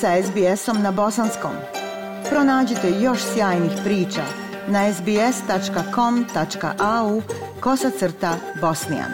sa SBS-om na bosanskom. Pronađite još sjajnih priča na sbs.com.au kosacrta bosnijan.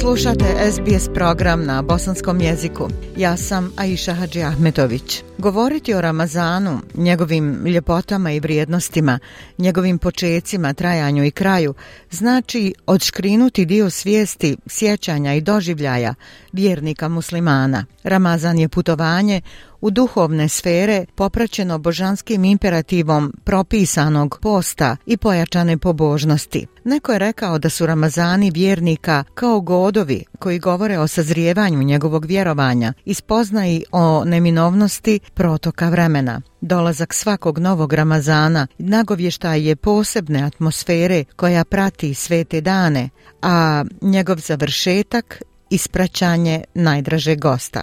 Slušate SBS program na bosanskom jeziku. Ja sam Aisha Hadži Ahmetović. Govoriti o Ramazanu, njegovim ljepotama i vrijednostima, njegovim počecima, trajanju i kraju, znači odškrinuti dio svijesti, sjećanja i doživljaja vjernika muslimana. Ramazan je putovanje u duhovne sfere popraćeno božanskim imperativom propisanog posta i pojačane pobožnosti. Neko je rekao da su Ramazani vjernika kao godovi koji govore o sazrijevanju njegovog vjerovanja i spoznaji o neminovnosti protoka vremena. Dolazak svakog novog Ramazana nagovještaj je posebne atmosfere koja prati svete dane, a njegov završetak ispraćanje najdraže gosta.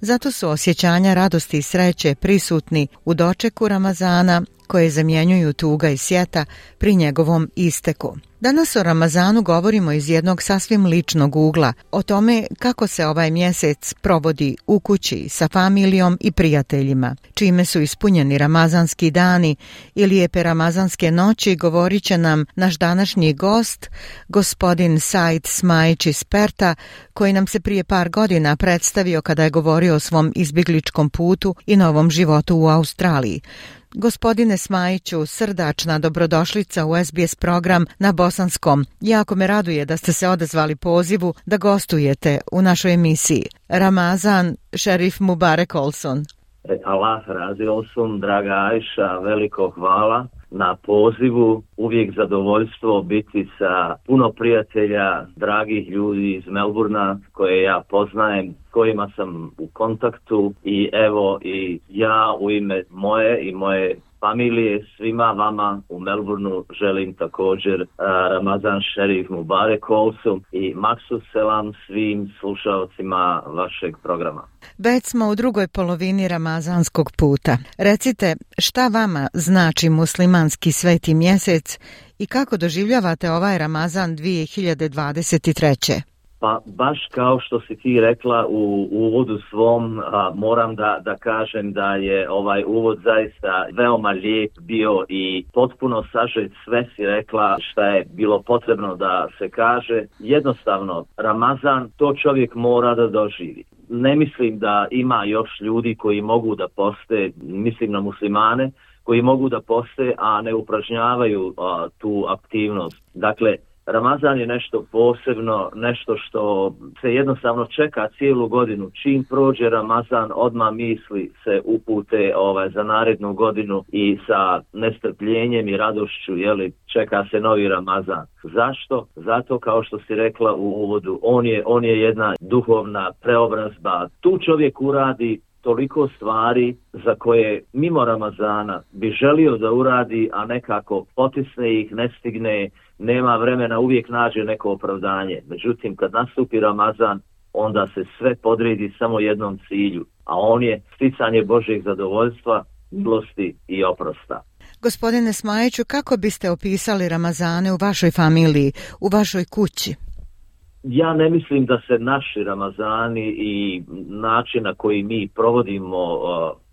Zato su osjećanja radosti i sreće prisutni u dočeku Ramazana koje zamjenjuju tuga i sjeta pri njegovom isteku. Danas o Ramazanu govorimo iz jednog sasvim ličnog ugla, o tome kako se ovaj mjesec provodi u kući, sa familijom i prijateljima. Čime su ispunjeni ramazanski dani i lijepe ramazanske noći govorit će nam naš današnji gost, gospodin Said Smajić iz Perta, koji nam se prije par godina predstavio kada je govorio o svom izbjegličkom putu i novom životu u Australiji. Gospodine Smajiću, srdačna dobrodošlica u SBS program na Bosanskom. Jako me raduje da ste se odazvali pozivu da gostujete u našoj emisiji. Ramazan Šerif Mubarek Olson. Allah, razio sam draga Ajša, veliko hvala na pozivu. Uvijek zadovoljstvo biti sa puno prijatelja, dragih ljudi iz Melburna koje ja poznajem, kojima sam u kontaktu i evo i ja u ime moje i moje familije, svima vama u Melbourneu želim također e, Ramazan Šerif Mubarek Olsu i Maksu Selam svim slušalcima vašeg programa. Već smo u drugoj polovini Ramazanskog puta. Recite šta vama znači muslimanski sveti mjesec i kako doživljavate ovaj Ramazan 2023. Pa baš kao što si ti rekla u uvodu svom, moram da, da kažem da je ovaj uvod zaista veoma lijep bio i potpuno sažet sve si rekla šta je bilo potrebno da se kaže. Jednostavno, Ramazan to čovjek mora da doživi ne mislim da ima još ljudi koji mogu da poste, mislim na muslimane, koji mogu da poste, a ne upražnjavaju tu aktivnost. Dakle, Ramazan je nešto posebno, nešto što se jednostavno čeka cijelu godinu. Čim prođe Ramazan, odma misli se upute ovaj, za narednu godinu i sa nestrpljenjem i radošću jeli, čeka se novi Ramazan. Zašto? Zato kao što si rekla u uvodu, on je, on je jedna duhovna preobrazba. Tu čovjek uradi toliko stvari za koje mimo Ramazana bi želio da uradi, a nekako potisne ih, ne stigne, nema vremena, uvijek nađe neko opravdanje. Međutim, kad nastupi Ramazan, onda se sve podredi samo jednom cilju, a on je sticanje Božeg zadovoljstva, milosti i oprosta. Gospodine Smajeću, kako biste opisali Ramazane u vašoj familiji, u vašoj kući? Ja ne mislim da se naši Ramazani i način na koji mi provodimo uh,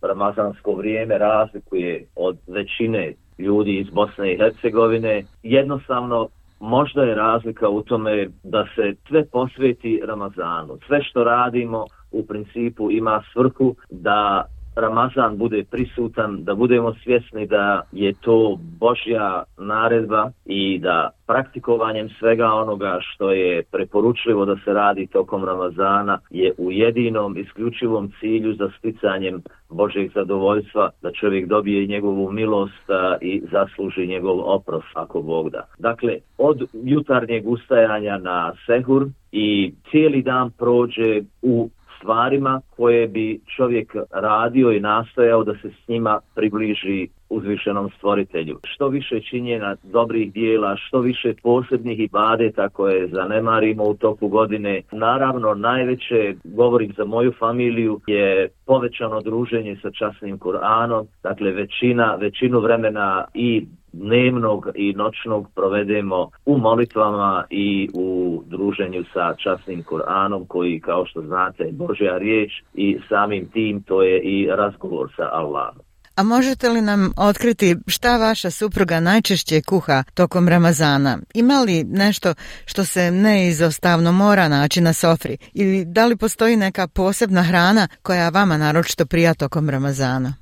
Ramazansko vrijeme razlikuje od većine ljudi iz Bosne i Hercegovine. Jednostavno, možda je razlika u tome da se sve posveti Ramazanu. Sve što radimo u principu ima svrhu da Ramazan bude prisutan, da budemo svjesni da je to Božja naredba i da praktikovanjem svega onoga što je preporučljivo da se radi tokom Ramazana je u jedinom isključivom cilju za sticanjem Božeg zadovoljstva da čovjek dobije njegovu milost i zasluži njegov oprost ako Bog da. Dakle, od jutarnjeg ustajanja na sehur i cijeli dan prođe u stvarima koje bi čovjek radio i nastojao da se s njima približi uzvišenom stvoritelju. Što više činjena dobrih dijela, što više posebnih ibadeta koje zanemarimo u toku godine. Naravno, najveće, govorim za moju familiju, je povećano druženje sa časnim Kur'anom. Dakle, većina, većinu vremena i dnevnog i noćnog provedemo u molitvama i u druženju sa časnim Koranom koji kao što znate je Božja riječ i samim tim to je i razgovor sa Allahom. A možete li nam otkriti šta vaša supruga najčešće kuha tokom Ramazana? Ima li nešto što se neizostavno mora naći na sofri? Ili da li postoji neka posebna hrana koja vama naročito prija tokom Ramazana?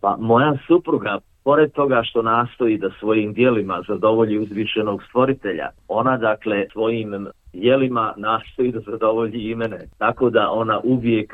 Pa moja supruga pored toga što nastoji da svojim dijelima zadovolji uzvišenog stvoritelja, ona dakle svojim dijelima nastoji da zadovolji imene. Tako da ona uvijek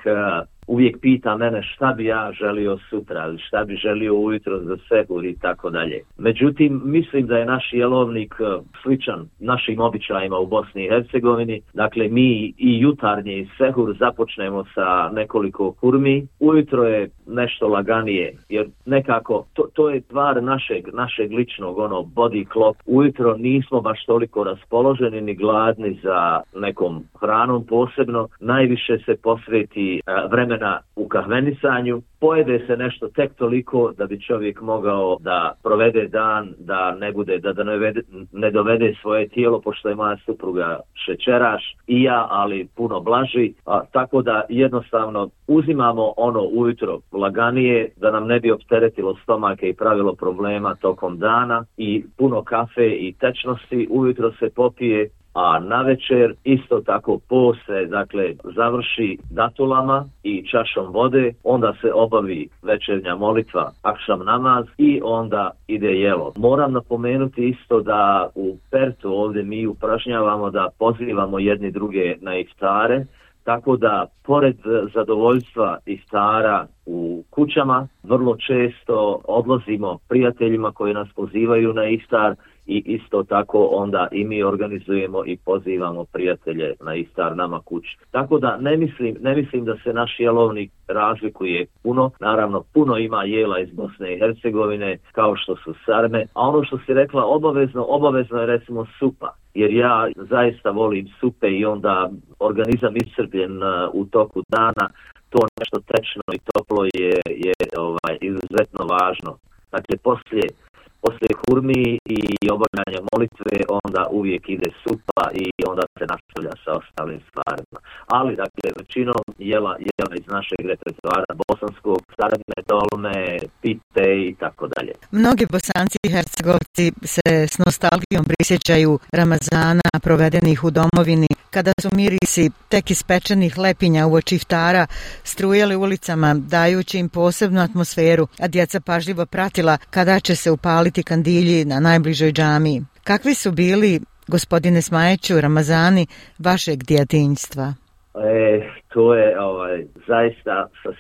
uvijek pita mene šta bi ja želio sutra ili šta bi želio ujutro za sehur i tako dalje. Međutim, mislim da je naš jelovnik e, sličan našim običajima u Bosni i Hercegovini. Dakle, mi i jutarnji i sehur započnemo sa nekoliko kurmi. Ujutro je nešto laganije, jer nekako to, je tvar našeg, našeg ličnog ono body clock. Ujutro nismo baš toliko raspoloženi ni gladni za nekom hranom posebno. Najviše se posveti e, vremenu vremena u kahvenisanju, pojede se nešto tek toliko da bi čovjek mogao da provede dan, da ne bude, da, da ne, vede, ne dovede svoje tijelo, pošto je moja supruga šećeraš i ja, ali puno blaži, a, tako da jednostavno uzimamo ono ujutro laganije da nam ne bi opteretilo stomake i pravilo problema tokom dana i puno kafe i tečnosti ujutro se popije a na večer isto tako pose dakle završi datulama i čašom vode, onda se obavi večernja molitva, akšam namaz i onda ide jelo. Moram napomenuti isto da u Pertu ovdje mi upražnjavamo da pozivamo jedni druge na iftare, tako da pored zadovoljstva iftara u kućama vrlo često odlazimo prijateljima koji nas pozivaju na iftar i isto tako onda i mi organizujemo i pozivamo prijatelje na istar nama kući. Tako da ne mislim, ne mislim da se naš jelovnik razlikuje puno. Naravno, puno ima jela iz Bosne i Hercegovine, kao što su sarme. A ono što si rekla obavezno, obavezno je recimo supa jer ja zaista volim supe i onda organizam iscrpljen uh, u toku dana, to nešto tečno i toplo je, je ovaj, izuzetno važno. Dakle, poslije poslije hurmi i obavljanje molitve onda uvijek ide supa i onda se nastavlja sa ostalim stvarima. Ali, dakle, većinom jela, jela iz našeg repertoara bosanskog, staradne dolme, pite i tako dalje. Mnogi bosanci i hercegovci se s nostalgijom prisjećaju Ramazana provedenih u domovini kada su mirisi tek ispečenih lepinja u iftara strujali ulicama, dajući im posebnu atmosferu, a djeca pažljivo pratila kada će se upaliti kandilji na najbližoj džamiji. Kakvi su bili, gospodine Smajeću, Ramazani, vašeg djetinjstva? E, to je ovaj, zaista sa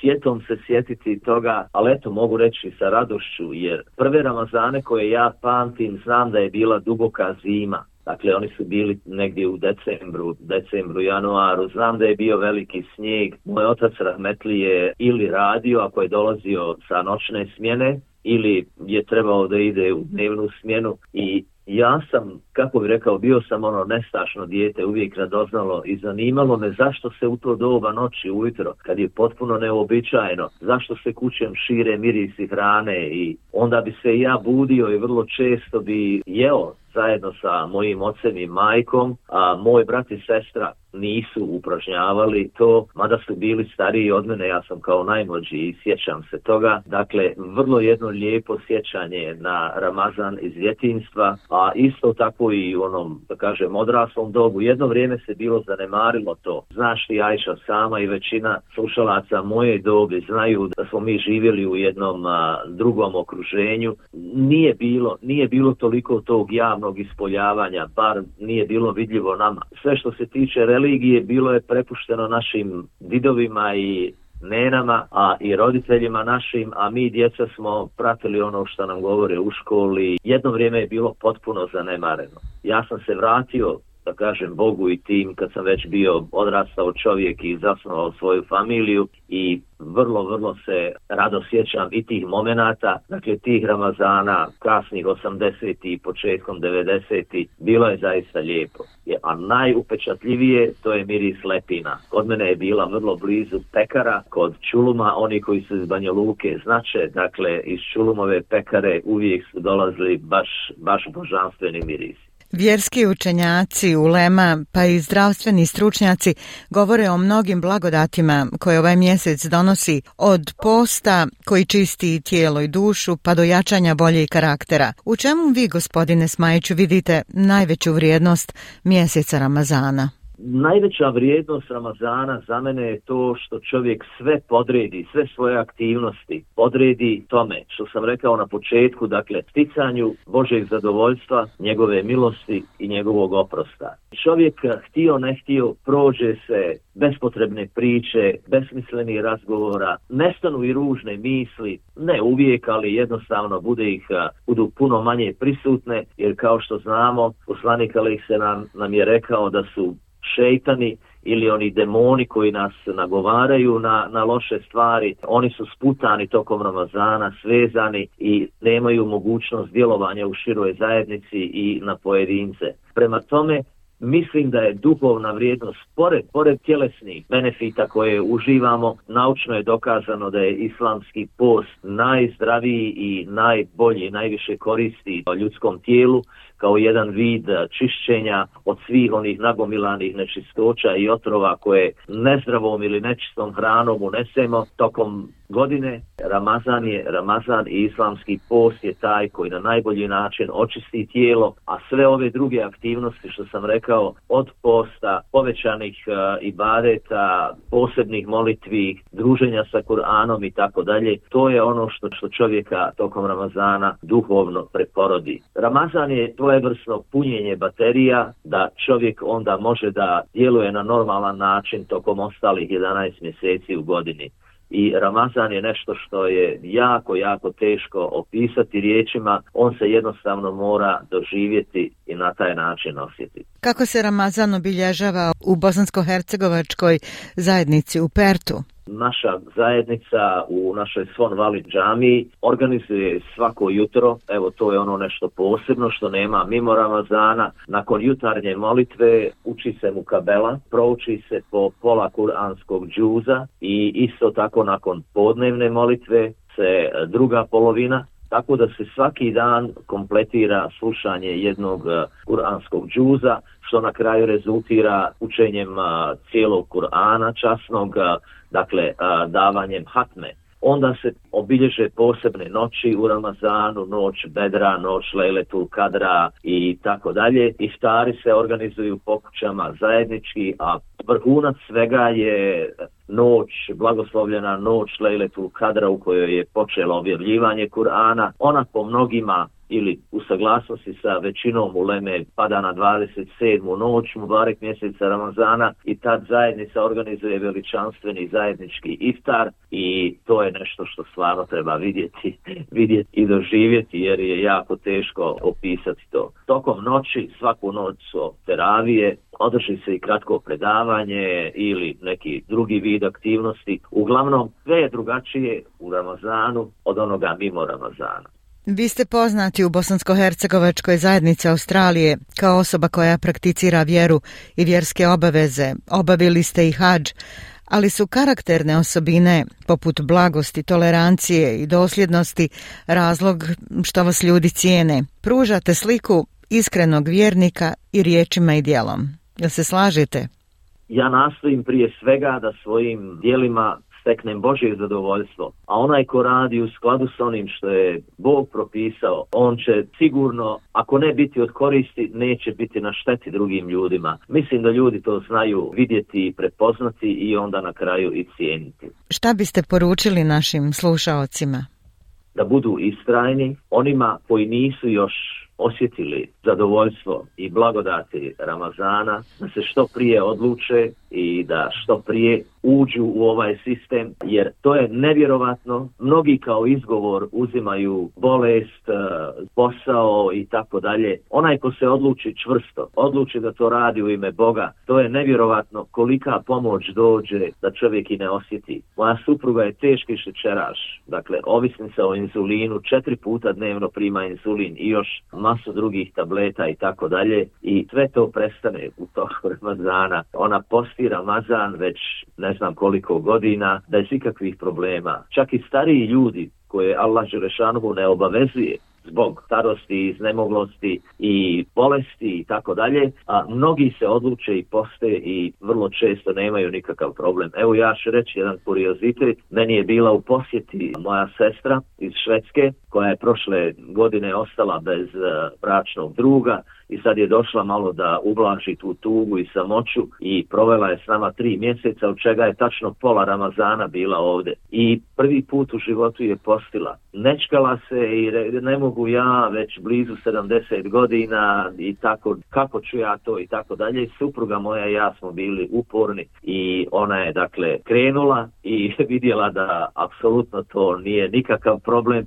svijetom sa se sjetiti toga, ali eto mogu reći sa radošću, jer prve Ramazane koje ja pamtim znam da je bila duboka zima. Dakle, oni su bili negdje u decembru, decembru, januaru. Znam da je bio veliki snijeg. Moj otac Rahmetli je ili radio ako je dolazio sa noćne smjene ili je trebao da ide u dnevnu smjenu i ja sam, kako bi rekao, bio sam ono nestašno dijete, uvijek radoznalo i zanimalo me zašto se u to doba noći ujutro, kad je potpuno neobičajeno, zašto se kućem šire mirisi hrane i onda bi se ja budio i vrlo često bi jeo zajedno sa mojim ocem i majkom, a moj brat i sestra nisu upražnjavali to, mada su bili stariji od mene, ja sam kao najmlađi i sjećam se toga. Dakle, vrlo jedno lijepo sjećanje na Ramazan iz djetinstva, a isto tako i u onom, da kažem, odraslom dobu. Jedno vrijeme se bilo zanemarilo to. Znaš ti, Ajša, sama i većina slušalaca moje dobi znaju da smo mi živjeli u jednom drugom okruženju. Nije bilo, nije bilo toliko tog javnog ispoljavanja, bar nije bilo vidljivo nama. Sve što se tiče religije bilo je prepušteno našim didovima i nenama, a i roditeljima našim, a mi djeca smo pratili ono što nam govore u školi. Jedno vrijeme je bilo potpuno zanemareno. Ja sam se vratio da kažem Bogu i tim kad sam već bio odrastao čovjek i zasnovao svoju familiju i vrlo, vrlo se rado sjećam i tih momenata, dakle tih Ramazana kasnih 80. i početkom 90. bilo je zaista lijepo. A najupečatljivije to je miris lepina. Kod mene je bila vrlo blizu pekara, kod Čuluma, oni koji su iz Banja Luke znače, dakle iz Čulumove pekare uvijek su dolazili baš, baš božanstveni mirisi. Vjerski učenjaci, ulema pa i zdravstveni stručnjaci govore o mnogim blagodatima koje ovaj mjesec donosi od posta koji čisti tijelo i dušu pa do jačanja bolje i karaktera. U čemu vi gospodine Smajiću vidite najveću vrijednost mjeseca Ramazana? najveća vrijednost Ramazana za mene je to što čovjek sve podredi, sve svoje aktivnosti podredi tome što sam rekao na početku, dakle sticanju Božeg zadovoljstva, njegove milosti i njegovog oprosta. Čovjek htio ne htio prođe se bespotrebne priče, besmisleni razgovora, nestanu i ružne misli, ne uvijek, ali jednostavno bude ih, budu puno manje prisutne, jer kao što znamo, poslanik Ali se nam, nam je rekao da su šeitani ili oni demoni koji nas nagovaraju na, na loše stvari, oni su sputani tokom Ramazana, svezani i nemaju mogućnost djelovanja u široj zajednici i na pojedince. Prema tome, Mislim da je duhovna vrijednost pored, pored tjelesnih benefita koje uživamo, naučno je dokazano da je islamski post najzdraviji i najbolji, najviše koristi ljudskom tijelu kao jedan vid e, čišćenja od svih onih nagomilanih nečistoća i otrova koje nezdravom ili nečistom hranom unesemo tokom godine. Ramazan je Ramazan i islamski post je taj koji na najbolji način očisti tijelo, a sve ove druge aktivnosti što sam rekao od posta, povećanih uh, ibadeta, posebnih molitvi, druženja sa Kur'anom i tako dalje, to je ono što, što čovjeka tokom Ramazana duhovno preporodi. Ramazan je to svojevrsno punjenje baterija da čovjek onda može da djeluje na normalan način tokom ostalih 11 mjeseci u godini. I Ramazan je nešto što je jako, jako teško opisati riječima, on se jednostavno mora doživjeti i na taj način osjetiti. Kako se Ramazan obilježava u bosansko-hercegovačkoj zajednici u Pertu? naša zajednica u našoj Svon Vali džami organizuje svako jutro, evo to je ono nešto posebno što nema mimo Ramazana, nakon jutarnje molitve uči se mu kabela, prouči se po pola kuranskog džuza i isto tako nakon podnevne molitve se druga polovina tako da se svaki dan kompletira slušanje jednog eh, kuranskog džuza, što na kraju rezultira učenjem eh, cijelog Kur'ana časnog, eh, dakle davanjem hatme. Onda se obilježe posebne noći u Ramazanu, noć Bedra, noć leletu, Kadra i tako dalje. I stari se organizuju pokućama zajednički, a vrhunac svega je noć, blagoslovljena noć Lejletul Kadra u kojoj je počelo objavljivanje Kur'ana. Ona po mnogima ili u saglasnosti sa većinom uleme pada na 27. noć Mubarek mjeseca Ramazana i tad zajednica organizuje veličanstveni zajednički iftar i to je nešto što stvarno treba vidjeti, vidjeti i doživjeti jer je jako teško opisati to. Tokom noći, svaku noć su teravije, održi se i kratko predavanje ili neki drugi vid aktivnosti. Uglavnom, sve je drugačije u Ramazanu od onoga mimo Ramazana. Vi ste poznati u bosansko-hercegovačkoj zajednici Australije kao osoba koja prakticira vjeru i vjerske obaveze. Obavili ste i hađ, ali su karakterne osobine poput blagosti, tolerancije i dosljednosti razlog što vas ljudi cijene. Pružate sliku iskrenog vjernika i riječima i dijelom. Da se slažete? Ja nastojim prije svega da svojim dijelima steknem Božje zadovoljstvo. A onaj ko radi u skladu s onim što je Bog propisao, on će sigurno, ako ne biti od koristi, neće biti na šteti drugim ljudima. Mislim da ljudi to znaju vidjeti i prepoznati i onda na kraju i cijeniti. Šta biste poručili našim slušaocima? Da budu istrajni, onima koji nisu još osjetili zadovoljstvo i blagodati Ramazana, da se što prije odluče i da što prije uđu u ovaj sistem jer to je nevjerovatno. Mnogi kao izgovor uzimaju bolest, e, posao i tako dalje. Onaj ko se odluči čvrsto, odluči da to radi u ime Boga, to je nevjerovatno kolika pomoć dođe da čovjek i ne osjeti. Moja supruga je teški šećeraš, dakle ovisnica o inzulinu, četiri puta dnevno prima inzulin i još masu drugih tableta i tako dalje i sve to prestane u toku Ramazana. Ona postira mazan već ne ne znam koliko godina, bez ikakvih problema. Čak i stariji ljudi koje Allah Želešanovu ne obavezuje zbog starosti, iznemoglosti i bolesti i tako dalje, a mnogi se odluče i poste i vrlo često nemaju nikakav problem. Evo ja ću reći jedan kuriozitet, meni je bila u posjeti moja sestra iz Švedske koja je prošle godine ostala bez eh, bračnog druga, i sad je došla malo da ublaži tu tugu i samoću i provela je s nama tri mjeseca od čega je tačno pola Ramazana bila ovdje. I prvi put u životu je postila. Nečkala se i ne mogu ja već blizu 70 godina i tako kako ću ja to i tako dalje. Supruga moja i ja smo bili uporni i ona je dakle krenula i vidjela da apsolutno to nije nikakav problem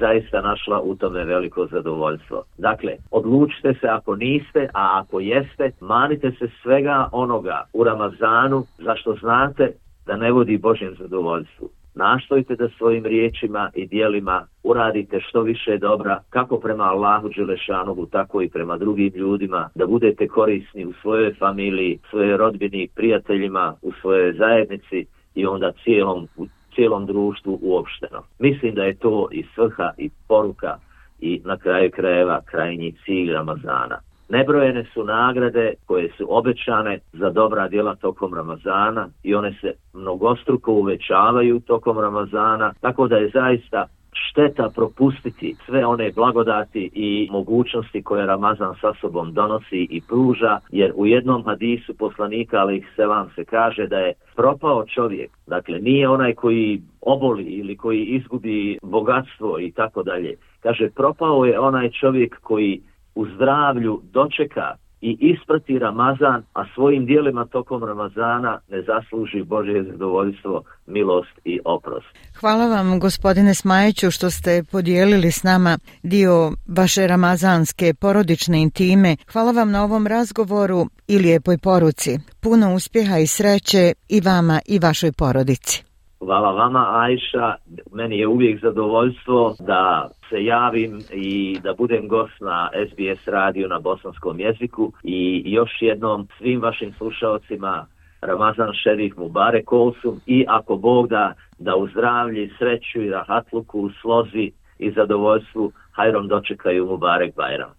zaista našla u tome veliko zadovoljstvo. Dakle, odlučite se ako niste, a ako jeste, manite se svega onoga u Ramazanu zašto znate da ne vodi Božjem zadovoljstvu. Nastojte da svojim riječima i dijelima uradite što više dobra, kako prema Allahu Đelešanovu, tako i prema drugim ljudima, da budete korisni u svojoj familiji, svojoj rodbini, prijateljima, u svojoj zajednici i onda cijelom, cijelom društvu uopšteno. Mislim da je to i svrha i poruka i na kraju krajeva krajnji cilj Ramazana. Nebrojene su nagrade koje su obećane za dobra djela tokom Ramazana i one se mnogostruko uvećavaju tokom Ramazana, tako da je zaista šteta propustiti sve one blagodati i mogućnosti koje Ramazan sa sobom donosi i pruža, jer u jednom hadisu poslanika ali vam se kaže da je propao čovjek, dakle nije onaj koji oboli ili koji izgubi bogatstvo i tako dalje. Kaže propao je onaj čovjek koji u zdravlju dočeka i isprati Ramazan, a svojim dijelima tokom Ramazana ne zasluži Božje zadovoljstvo, milost i oprost. Hvala vam gospodine Smajeću što ste podijelili s nama dio vaše ramazanske porodične intime. Hvala vam na ovom razgovoru i lijepoj poruci. Puno uspjeha i sreće i vama i vašoj porodici. Hvala vama Ajša, meni je uvijek zadovoljstvo da se javim i da budem gost na SBS radiju na bosanskom jeziku i još jednom svim vašim slušalcima Ramazan Šerif Mubare Kolsum i ako Bog da, da u zdravlji, sreću i rahatluku, slozi i zadovoljstvu hajrom dočekaju Mubarek Bajram.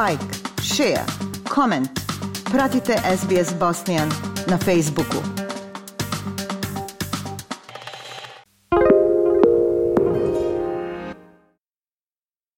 Like, share, comment. Pratite SBS Bosnian na Facebooku.